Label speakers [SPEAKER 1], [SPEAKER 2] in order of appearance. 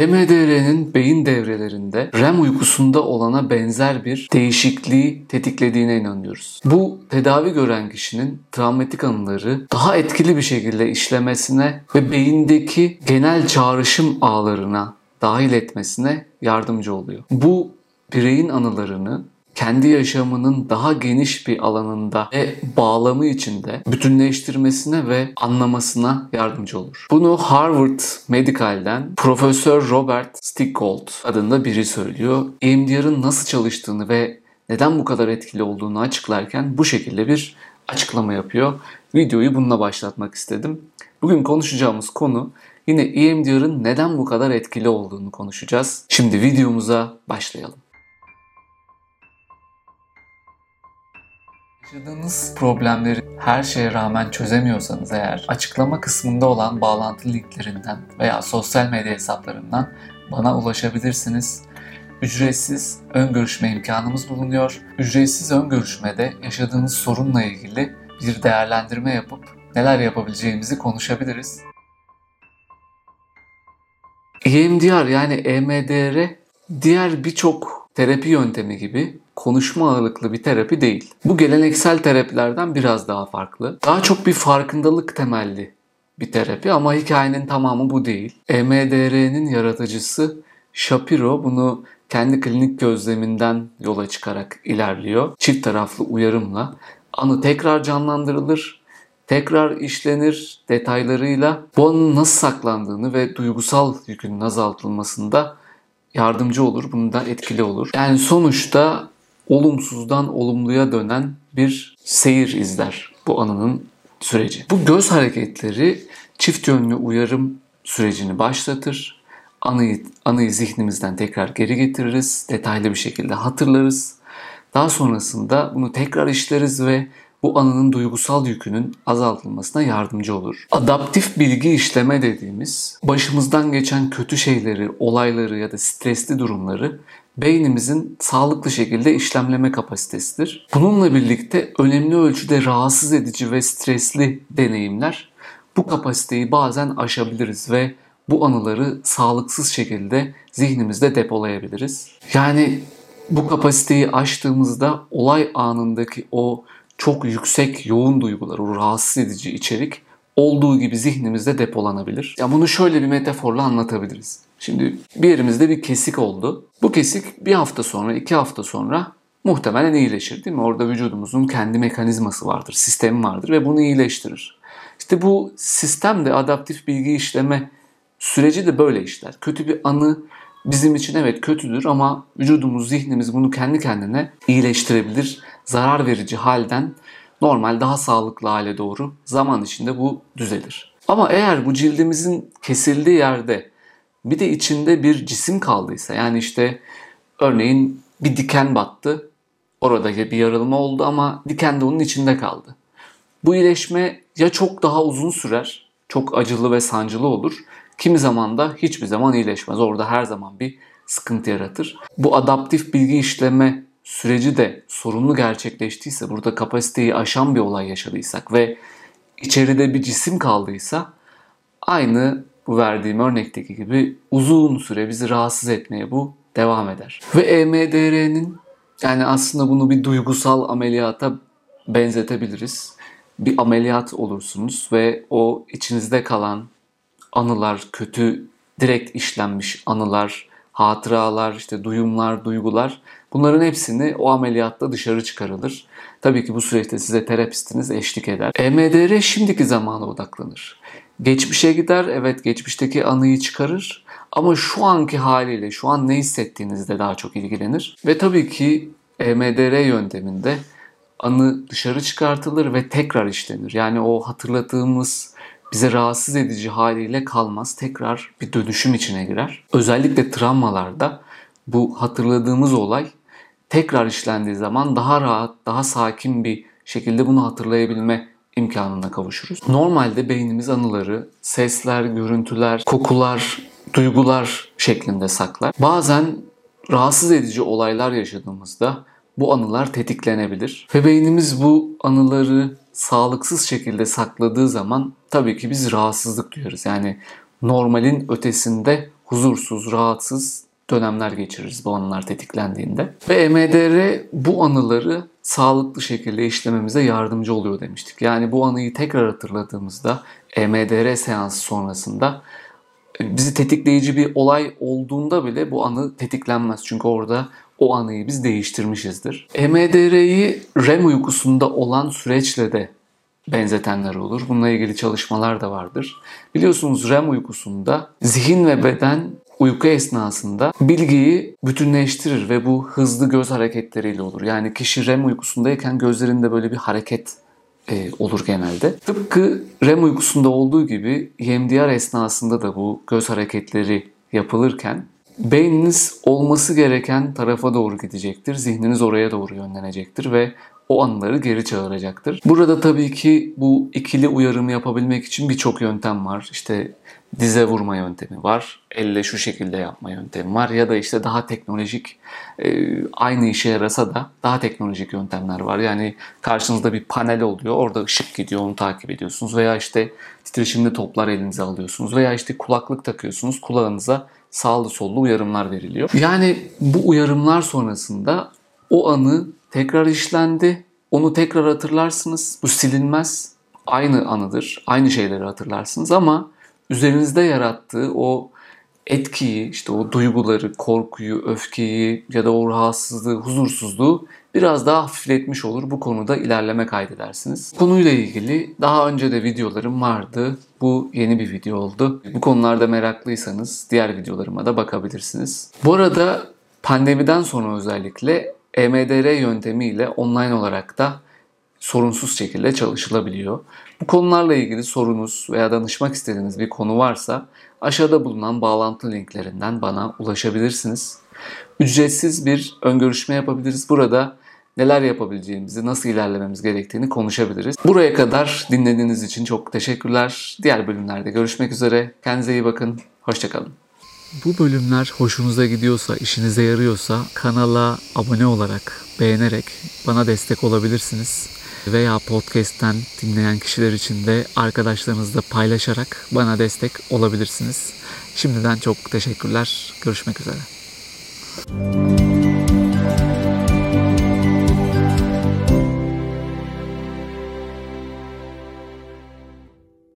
[SPEAKER 1] EMDR'nin beyin devrelerinde REM uykusunda olana benzer bir değişikliği tetiklediğine inanıyoruz. Bu tedavi gören kişinin travmatik anıları daha etkili bir şekilde işlemesine ve beyindeki genel çağrışım ağlarına dahil etmesine yardımcı oluyor. Bu bireyin anılarını kendi yaşamının daha geniş bir alanında ve bağlamı içinde bütünleştirmesine ve anlamasına yardımcı olur. Bunu Harvard Medical'den Profesör Robert Stickgold adında biri söylüyor. EMDR'ın nasıl çalıştığını ve neden bu kadar etkili olduğunu açıklarken bu şekilde bir açıklama yapıyor. Videoyu bununla başlatmak istedim. Bugün konuşacağımız konu yine EMDR'ın neden bu kadar etkili olduğunu konuşacağız. Şimdi videomuza başlayalım. Yaşadığınız problemleri her şeye rağmen çözemiyorsanız eğer açıklama kısmında olan bağlantı linklerinden veya sosyal medya hesaplarından bana ulaşabilirsiniz. Ücretsiz ön görüşme imkanımız bulunuyor. Ücretsiz ön görüşmede yaşadığınız sorunla ilgili bir değerlendirme yapıp neler yapabileceğimizi konuşabiliriz. EMDR yani EMDR diğer birçok terapi yöntemi gibi konuşma ağırlıklı bir terapi değil. Bu geleneksel terapilerden biraz daha farklı. Daha çok bir farkındalık temelli bir terapi ama hikayenin tamamı bu değil. EMDR'nin yaratıcısı Shapiro bunu kendi klinik gözleminden yola çıkarak ilerliyor. Çift taraflı uyarımla anı tekrar canlandırılır, tekrar işlenir detaylarıyla bu anın nasıl saklandığını ve duygusal yükünün azaltılmasında yardımcı olur. Bunda etkili olur. Yani sonuçta olumsuzdan olumluya dönen bir seyir izler bu anının süreci. Bu göz hareketleri çift yönlü uyarım sürecini başlatır. Anıyı, anıyı zihnimizden tekrar geri getiririz. Detaylı bir şekilde hatırlarız. Daha sonrasında bunu tekrar işleriz ve bu anının duygusal yükünün azaltılmasına yardımcı olur. Adaptif bilgi işleme dediğimiz başımızdan geçen kötü şeyleri, olayları ya da stresli durumları beynimizin sağlıklı şekilde işlemleme kapasitesidir. Bununla birlikte önemli ölçüde rahatsız edici ve stresli deneyimler bu kapasiteyi bazen aşabiliriz ve bu anıları sağlıksız şekilde zihnimizde depolayabiliriz. Yani bu kapasiteyi aştığımızda olay anındaki o çok yüksek yoğun duygular, o rahatsız edici içerik olduğu gibi zihnimizde depolanabilir. Ya bunu şöyle bir metaforla anlatabiliriz. Şimdi bir yerimizde bir kesik oldu. Bu kesik bir hafta sonra, iki hafta sonra muhtemelen iyileşir değil mi? Orada vücudumuzun kendi mekanizması vardır, sistemi vardır ve bunu iyileştirir. İşte bu sistem de adaptif bilgi işleme süreci de böyle işler. Kötü bir anı bizim için evet kötüdür ama vücudumuz, zihnimiz bunu kendi kendine iyileştirebilir. Zarar verici halden normal daha sağlıklı hale doğru zaman içinde bu düzelir. Ama eğer bu cildimizin kesildiği yerde bir de içinde bir cisim kaldıysa yani işte örneğin bir diken battı. Orada bir yarılma oldu ama diken de onun içinde kaldı. Bu iyileşme ya çok daha uzun sürer, çok acılı ve sancılı olur. Kimi zaman da hiçbir zaman iyileşmez. Orada her zaman bir sıkıntı yaratır. Bu adaptif bilgi işleme süreci de sorunlu gerçekleştiyse, burada kapasiteyi aşan bir olay yaşadıysak ve içeride bir cisim kaldıysa aynı bu verdiğim örnekteki gibi uzun süre bizi rahatsız etmeye bu devam eder. Ve EMDR'nin yani aslında bunu bir duygusal ameliyata benzetebiliriz. Bir ameliyat olursunuz ve o içinizde kalan anılar, kötü direkt işlenmiş anılar, hatıralar, işte duyumlar, duygular bunların hepsini o ameliyatta dışarı çıkarılır. Tabii ki bu süreçte size terapistiniz eşlik eder. EMDR şimdiki zamana odaklanır. Geçmişe gider, evet geçmişteki anıyı çıkarır ama şu anki haliyle, şu an ne hissettiğinizde daha çok ilgilenir. Ve tabii ki EMDR yönteminde anı dışarı çıkartılır ve tekrar işlenir. Yani o hatırladığımız bize rahatsız edici haliyle kalmaz. Tekrar bir dönüşüm içine girer. Özellikle travmalarda bu hatırladığımız olay tekrar işlendiği zaman daha rahat, daha sakin bir şekilde bunu hatırlayabilme imkanına kavuşuruz. Normalde beynimiz anıları sesler, görüntüler, kokular, duygular şeklinde saklar. Bazen rahatsız edici olaylar yaşadığımızda bu anılar tetiklenebilir. Ve beynimiz bu anıları sağlıksız şekilde sakladığı zaman tabii ki biz rahatsızlık duyarız. Yani normalin ötesinde huzursuz, rahatsız dönemler geçiririz bu anılar tetiklendiğinde. Ve EMDR bu anıları sağlıklı şekilde işlememize yardımcı oluyor demiştik. Yani bu anıyı tekrar hatırladığımızda EMDR seansı sonrasında bizi tetikleyici bir olay olduğunda bile bu anı tetiklenmez. Çünkü orada o anıyı biz değiştirmişizdir. EMDR'yi REM uykusunda olan süreçle de benzetenler olur. Bununla ilgili çalışmalar da vardır. Biliyorsunuz REM uykusunda zihin ve beden uyku esnasında bilgiyi bütünleştirir ve bu hızlı göz hareketleriyle olur. Yani kişi REM uykusundayken gözlerinde böyle bir hareket e, olur genelde. Tıpkı REM uykusunda olduğu gibi EMDR esnasında da bu göz hareketleri yapılırken beyniniz olması gereken tarafa doğru gidecektir. Zihniniz oraya doğru yönlenecektir ve o anıları geri çağıracaktır. Burada tabii ki bu ikili uyarımı yapabilmek için birçok yöntem var. İşte dize vurma yöntemi var. Elle şu şekilde yapma yöntemi var. Ya da işte daha teknolojik e, aynı işe yarasa da daha teknolojik yöntemler var. Yani karşınızda bir panel oluyor. Orada ışık gidiyor onu takip ediyorsunuz. Veya işte titreşimli toplar elinize alıyorsunuz. Veya işte kulaklık takıyorsunuz. Kulağınıza sağlı sollu uyarımlar veriliyor. Yani bu uyarımlar sonrasında o anı tekrar işlendi. Onu tekrar hatırlarsınız. Bu silinmez. Aynı anıdır. Aynı şeyleri hatırlarsınız ama üzerinizde yarattığı o etkiyi, işte o duyguları, korkuyu, öfkeyi ya da o rahatsızlığı, huzursuzluğu biraz daha hafifletmiş olur. Bu konuda ilerleme kaydedersiniz. Konuyla ilgili daha önce de videolarım vardı. Bu yeni bir video oldu. Bu konularda meraklıysanız diğer videolarıma da bakabilirsiniz. Bu arada pandemiden sonra özellikle EMDR yöntemiyle online olarak da sorunsuz şekilde çalışılabiliyor. Bu konularla ilgili sorunuz veya danışmak istediğiniz bir konu varsa aşağıda bulunan bağlantı linklerinden bana ulaşabilirsiniz. Ücretsiz bir ön görüşme yapabiliriz. Burada neler yapabileceğimizi, nasıl ilerlememiz gerektiğini konuşabiliriz. Buraya kadar dinlediğiniz için çok teşekkürler. Diğer bölümlerde görüşmek üzere. Kendinize iyi bakın. Hoşçakalın. Bu bölümler hoşunuza gidiyorsa, işinize yarıyorsa kanala abone olarak, beğenerek bana destek olabilirsiniz. Veya podcast'ten dinleyen kişiler için de arkadaşlarınızla paylaşarak bana destek olabilirsiniz. Şimdiden çok teşekkürler. Görüşmek üzere.